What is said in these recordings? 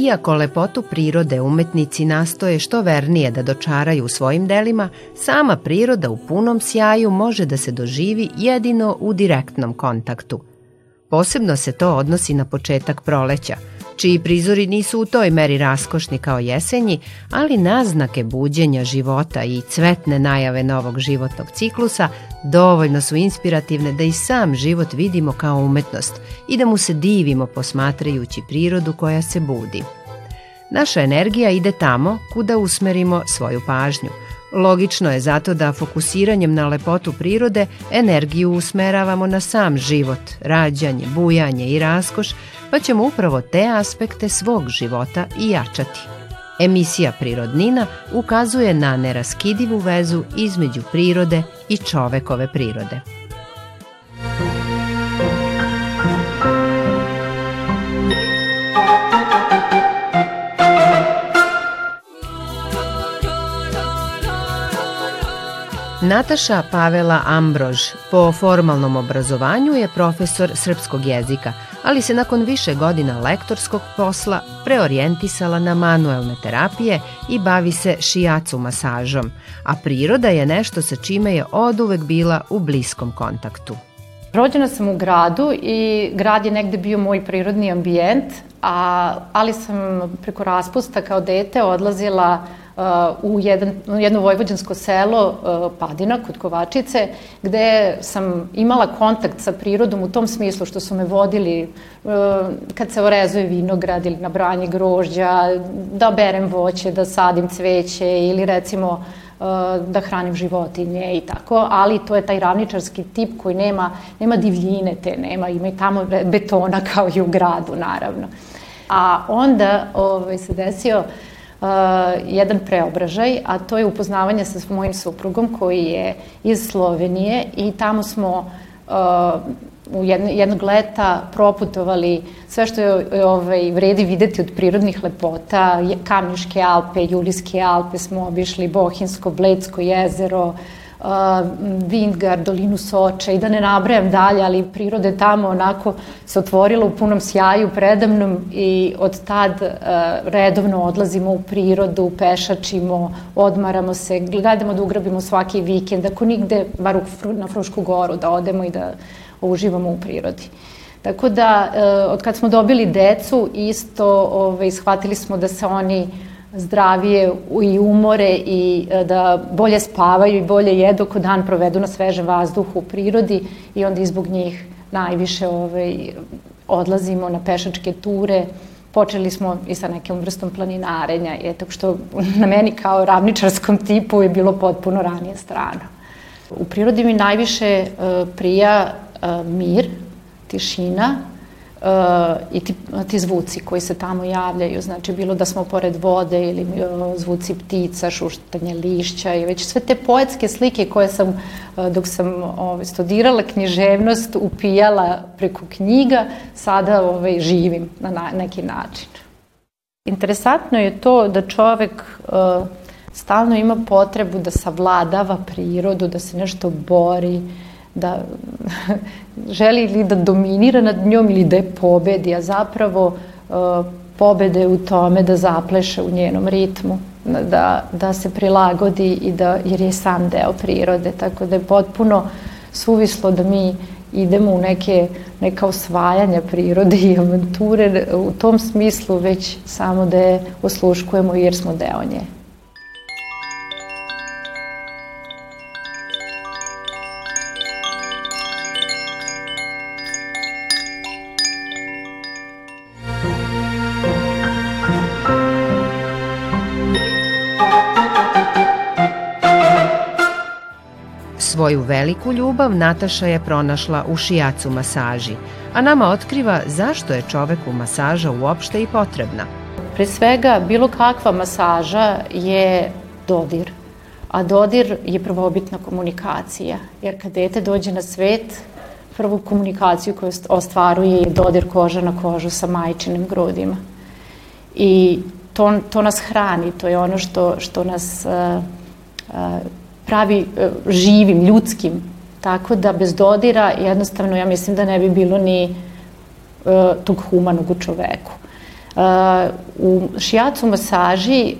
Iako lepotu prirode umetnici nastoje što vernije da dočaraju u svojim delima, sama priroda u punom sjaju može da se doživi jedino u direktnom kontaktu. Posebno se to odnosi na početak proleća – čiji prizori nisu u toj meri raskošni kao jesenji, ali naznake buđenja života i cvetne najave novog životnog ciklusa dovoljno su inspirativne da i sam život vidimo kao umetnost i da mu se divimo posmatrajući prirodu koja se budi. Naša energija ide tamo kuda usmerimo svoju pažnju. Logično je zato da fokusiranjem na lepotu prirode energiju usmeravamo na sam život, rađanje, bujanje i raskoš, pa ćemo upravo te aspekte svog života i jačati. Emisija Prirodnina ukazuje na neraskidivu vezu između prirode i čovekove prirode. Nataša Pavela Ambrož po formalnom obrazovanju je profesor srpskog jezika, ali se nakon više godina lektorskog posla preorijentisala na manuelne terapije i bavi se šijacu masažom, a priroda je nešto sa čime je oduvek bila u bliskom kontaktu. Rođena sam u gradu i grad je negde bio moj prirodni ambijent, a, ali sam preko raspusta kao dete odlazila u jedan, jedno vojvođansko selo uh, Padina kod Kovačice gde sam imala kontakt sa prirodom u tom smislu što su me vodili uh, kad se orezuje vinograd ili na branje grožđa, da berem voće, da sadim cveće ili recimo uh, da hranim životinje i tako, ali to je taj ravničarski tip koji nema, nema divljine te, nema, ima i tamo betona kao i u gradu, naravno. A onda ovaj, se desio uh, uh, jedan preobražaj, a to je upoznavanje sa mojim suprugom koji je iz Slovenije i tamo smo uh, u jedno, jednog leta proputovali sve što je ovaj, vredi videti od prirodnih lepota, Kamniške Alpe, Julijske Alpe smo obišli, Bohinsko, Bledsko jezero, uh, Vingard, dolinu Soča i da ne nabrajam dalje, ali prirode tamo onako se otvorila u punom sjaju predamnom i od tad redovno odlazimo u prirodu, pešačimo, odmaramo se, gledamo da ugrabimo svaki vikend, ako nigde, bar na Frušku goru, da odemo i da uživamo u prirodi. Tako da, od kad smo dobili decu, isto ovaj, shvatili smo da se oni zdravije i umore i e, da bolje spavaju i bolje jedu ako dan provedu na svežem vazduhu u prirodi i onda izbog njih najviše ovaj, odlazimo na pešačke ture. Počeli smo i sa nekim vrstom planinarenja, je tako što na meni kao ravničarskom tipu je bilo potpuno ranije strano. U prirodi mi najviše uh, prija uh, mir, tišina, uh, i ti, ti zvuci koji se tamo javljaju, znači bilo da smo pored vode ili uh, zvuci ptica, šuštanje lišća i već sve te poetske slike koje sam uh, dok sam ovaj, studirala književnost upijala preko knjiga, sada ovaj, živim na, na neki način. Interesantno je to da čovek uh, stalno ima potrebu da savladava prirodu, da se nešto bori, uh, da želi ili da dominira nad njom ili da je pobedi, a zapravo uh, pobede u tome da zapleše u njenom ritmu, da, da se prilagodi i da, jer je sam deo prirode, tako da je potpuno suvislo da mi idemo u neke, neka osvajanja prirode i avanture u tom smislu već samo da je osluškujemo jer smo deo nje. Svoju veliku ljubav Nataša je pronašla u šijacu masaži, a nama otkriva zašto je čoveku masaža uopšte i potrebna. Pre svega, bilo kakva masaža je dodir, a dodir je prvobitna komunikacija, jer kad dete dođe na svet, prvu komunikaciju koju ostvaruje je dodir koža na kožu sa majčinim grudima. I to, to nas hrani, to je ono što, što nas uh, uh, pravi e, živim, ljudskim. Tako da bez dodira jednostavno ja mislim da ne bi bilo ni e, tog humanog u čoveku. E, U šijacu masaži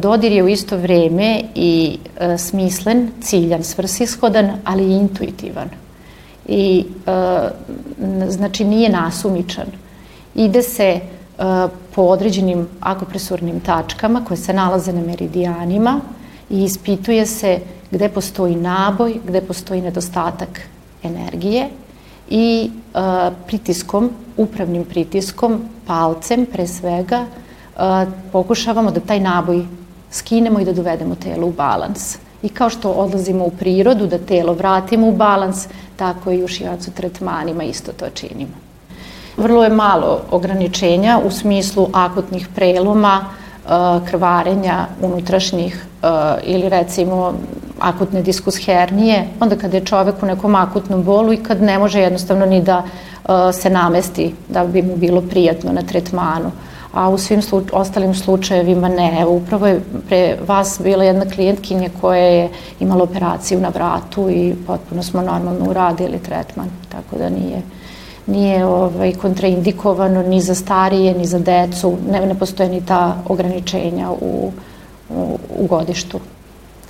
dodir je u isto vreme i smislen, ciljan, svrsishodan, ali i intuitivan. I znači nije nasumičan. Ide se po određenim akupresurnim tačkama koje se nalaze na meridijanima i ispituje se gde postoji naboj, gde postoji nedostatak energije i uh, pritiskom, upravnim pritiskom, palcem pre svega, uh, pokušavamo da taj naboj skinemo i da dovedemo telo u balans. I kao što odlazimo u prirodu, da telo vratimo u balans, tako i u šijacu tretmanima isto to činimo. Vrlo je malo ograničenja u smislu akutnih preloma, krvarenja unutrašnjih ili recimo akutne diskus hernije, onda kada je čovek u nekom akutnom bolu i kad ne može jednostavno ni da uh, se namesti da bi mu bilo prijatno na tretmanu. A u svim ostalim slučajevima ne. Evo, upravo je pre vas bila jedna klijentkinja koja je imala operaciju na vratu i potpuno smo normalno uradili tretman, tako da nije nije ovaj, kontraindikovano ni za starije, ni za decu, ne, ne postoje ni ta ograničenja u, u, u godištu.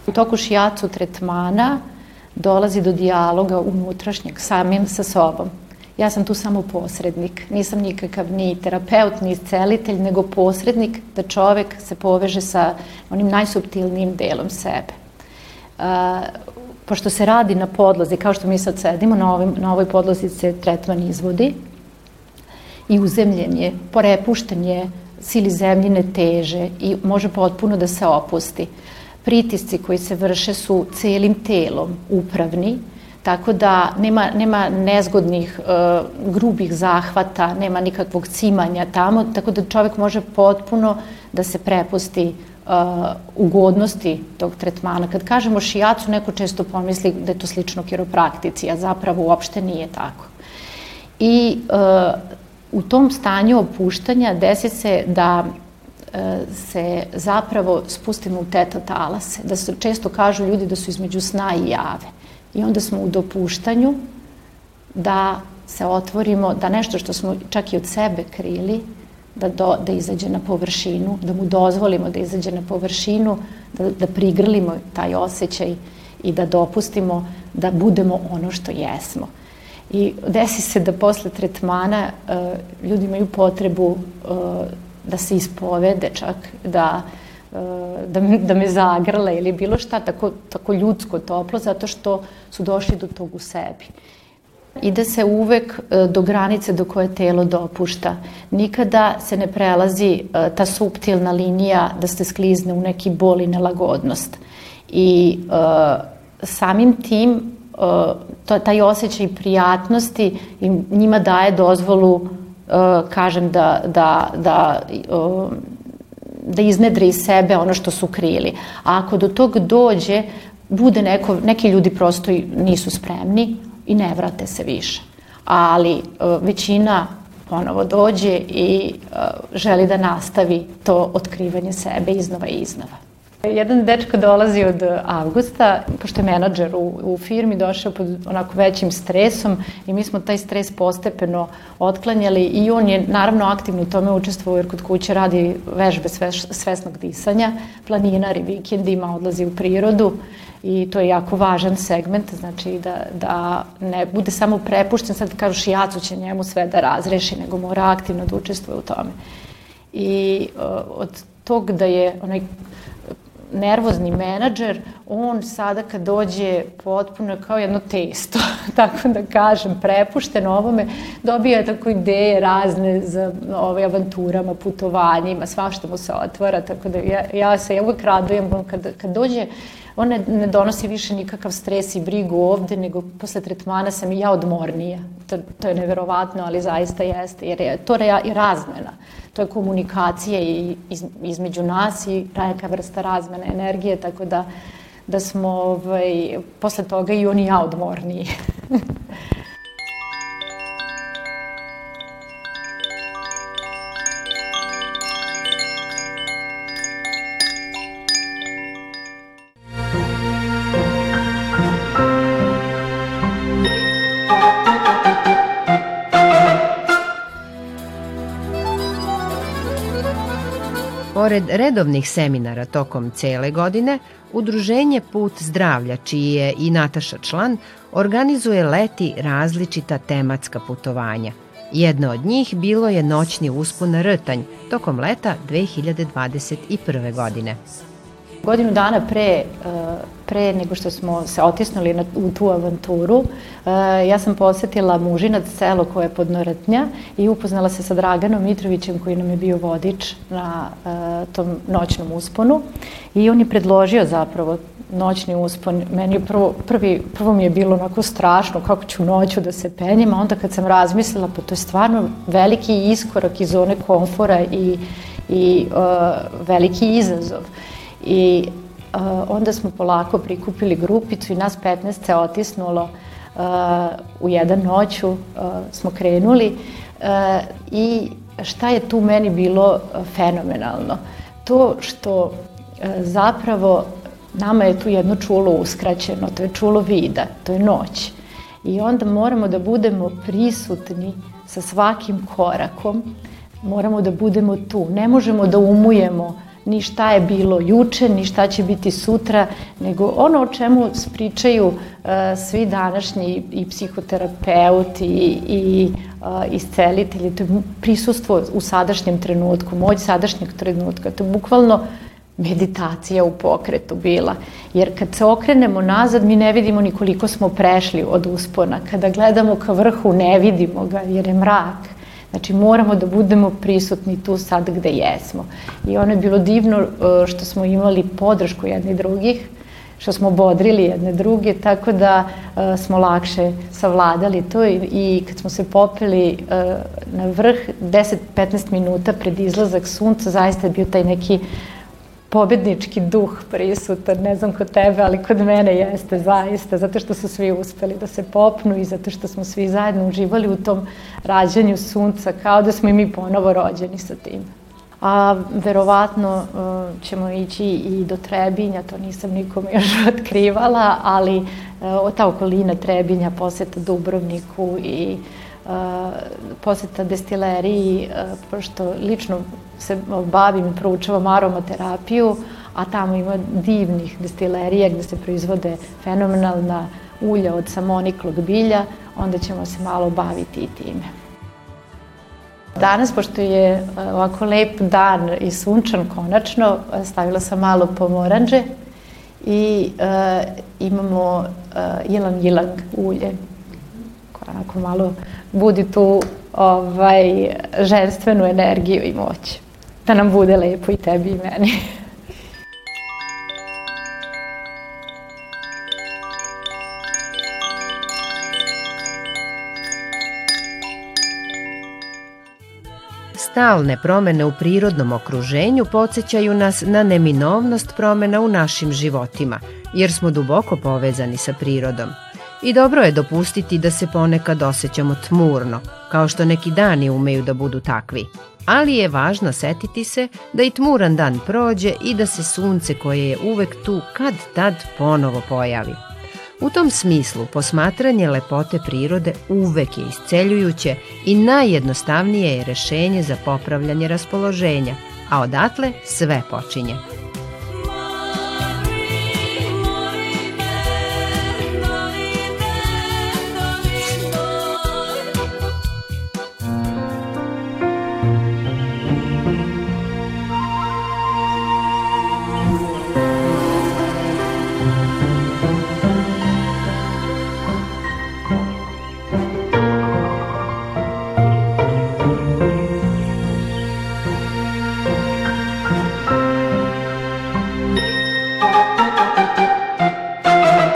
U toku šijacu tretmana dolazi do dijaloga unutrašnjeg samim sa sobom. Ja sam tu samo posrednik, nisam nikakav ni terapeut, ni iscelitelj, nego posrednik da čovek se poveže sa onim najsubtilnijim delom sebe. Uh, pošto se radi na podlozi, kao što mi sad sedimo, na, ovim, na ovoj podlozi se tretman izvodi i uzemljen je, porepušten je sili zemljine teže i može potpuno da se opusti. Pritisci koji se vrše su celim telom upravni, tako da nema, nema nezgodnih, uh, grubih zahvata, nema nikakvog cimanja tamo, tako da čovek može potpuno da se prepusti uh, ugodnosti tog tretmana. Kad kažemo šijacu, neko često pomisli da je to slično kiropraktici, a zapravo uopšte nije tako. I uh, u tom stanju opuštanja desi se da se zapravo spustimo u teta talase, da se često kažu ljudi da su između sna i jave. I onda smo u dopuštanju da se otvorimo, da nešto što smo čak i od sebe krili, da, do, da izađe na površinu, da mu dozvolimo da izađe na površinu, da, da prigrlimo taj osjećaj i da dopustimo da budemo ono što jesmo. I desi se da posle tretmana uh, ljudi imaju potrebu uh, da se ispovede čak, da, e, da, da me zagrle ili bilo šta, tako, tako ljudsko, toplo, zato što su došli do tog u sebi. Ide se uvek e, do granice do koje telo dopušta. Nikada se ne prelazi e, ta subtilna linija da se sklizne u neki bol i nelagodnost. I samim tim taj osjećaj prijatnosti im njima daje dozvolu kažem da, da, da, uh, da iznedre iz sebe ono što su krili. A ako do tog dođe, bude neko, neki ljudi prosto nisu spremni i ne vrate se više. Ali uh, većina ponovo dođe i želi da nastavi to otkrivanje sebe iznova i iznova. Jedan dečko dolazi od avgusta, pošto je menadžer u, u firmi, došao pod onako većim stresom i mi smo taj stres postepeno otklanjali i on je naravno aktivno u tome učestvovao jer kod kuće radi vežbe svesnog disanja, planinari vikendima, odlazi u prirodu i to je jako važan segment, znači da, da ne bude samo prepušten, sad kažu šijacu će njemu sve da razreši, nego mora aktivno da učestvuje u tome. I od tog da je onaj nervozni menadžer, on sada kad dođe potpuno kao jedno testo, tako da kažem, prepušten ovome, dobija tako ideje razne za ove avanturama, putovanjima, sva što mu se otvara, tako da ja, ja se ja uvek radujem kad, kad dođe on ne, ne donosi više nikakav stres i brigu ovde, nego posle tretmana sam i ja odmornija. To, to je neverovatno, ali zaista jeste, jer je to rea, i razmena. To je komunikacija i iz, između nas i neka vrsta razmene energije, tako da, da smo ovaj, posle toga i on i ja odmorniji. Pored redovnih seminara tokom cele godine, Udruženje Put zdravlja, čiji je i Nataša član, organizuje leti različita tematska putovanja. Jedno od njih bilo je noćni uspon na Rtanj tokom leta 2021. godine. Godinu dana pre, e, pre nego što smo se otisnuli na, u tu avanturu, e, ja sam posetila mužinac selo koje je pod Noratnja i upoznala se sa Draganom Mitrovićem koji nam je bio vodič na e, tom noćnom usponu i on je predložio zapravo noćni uspon. Meni prvo, prvi, prvo mi je bilo onako strašno kako ću noću da se penjem, a onda kad sam razmislila, pa to je stvarno veliki iskorak iz zone komfora i, i uh, veliki izazov. I uh, onda smo polako prikupili grupicu i nas 15 se otisnulo uh, u jedan noću uh, smo krenuli uh, i šta je tu meni bilo fenomenalno? To što uh, zapravo nama je tu jedno čulo uskraćeno, to je čulo vida, to je noć. I onda moramo da budemo prisutni sa svakim korakom, moramo da budemo tu. Ne možemo da umujemo ni šta je bilo juče, ni šta će biti sutra, nego ono o čemu spričaju uh, svi današnji i psihoterapeuti i, i uh, iscelitelji, to je prisustvo u sadašnjem trenutku, moć sadašnjeg trenutka, to je bukvalno meditacija u pokretu bila. Jer kad se okrenemo nazad, mi ne vidimo ni koliko smo prešli od uspona. Kada gledamo ka vrhu, ne vidimo ga jer je mrak. Znači moramo da budemo prisutni tu sad gde jesmo. I ono je bilo divno e, što smo imali podršku jedni drugih, što smo bodrili jedne druge, tako da uh, smo lakše savladali to i, i kad smo se popeli uh, na vrh 10-15 minuta pred izlazak sunca, zaista je bio taj neki pobednički duh prisutan, ne znam kod tebe, ali kod mene jeste zaista, zato što su svi uspeli da se popnu i zato što smo svi zajedno uživali u tom rađanju sunca, kao da smo i mi ponovo rođeni sa tim. A verovatno uh, ćemo ići i do Trebinja, to nisam nikome još otkrivala, ali uh, ta okolina Trebinja, poseta Dubrovniku i uh, poseta destileriji, pošto lično se bavim i proučavam aromaterapiju, a tamo ima divnih destilerija gde se proizvode fenomenalna ulja od samoniklog bilja, onda ćemo se malo baviti i time. Danas, pošto je e, ovako lep dan i sunčan konačno, stavila sam malo pomoranđe i e, imamo e, ilang ilang ulje onako malo budi tu ovaj, ženstvenu energiju i moć da nam bude lepo i tebi i meni. Stalne promene u prirodnom okruženju podsjećaju nas na neminovnost promena u našim životima, jer smo duboko povezani sa prirodom. I dobro je dopustiti da se ponekad osjećamo tmurno, kao što neki dani umeju da budu takvi ali je važno setiti se da i tmuran dan prođe i da se sunce koje je uvek tu kad tad ponovo pojavi. U tom smislu posmatranje lepote prirode uvek je isceljujuće i najjednostavnije je rešenje za popravljanje raspoloženja, a odatle sve počinje.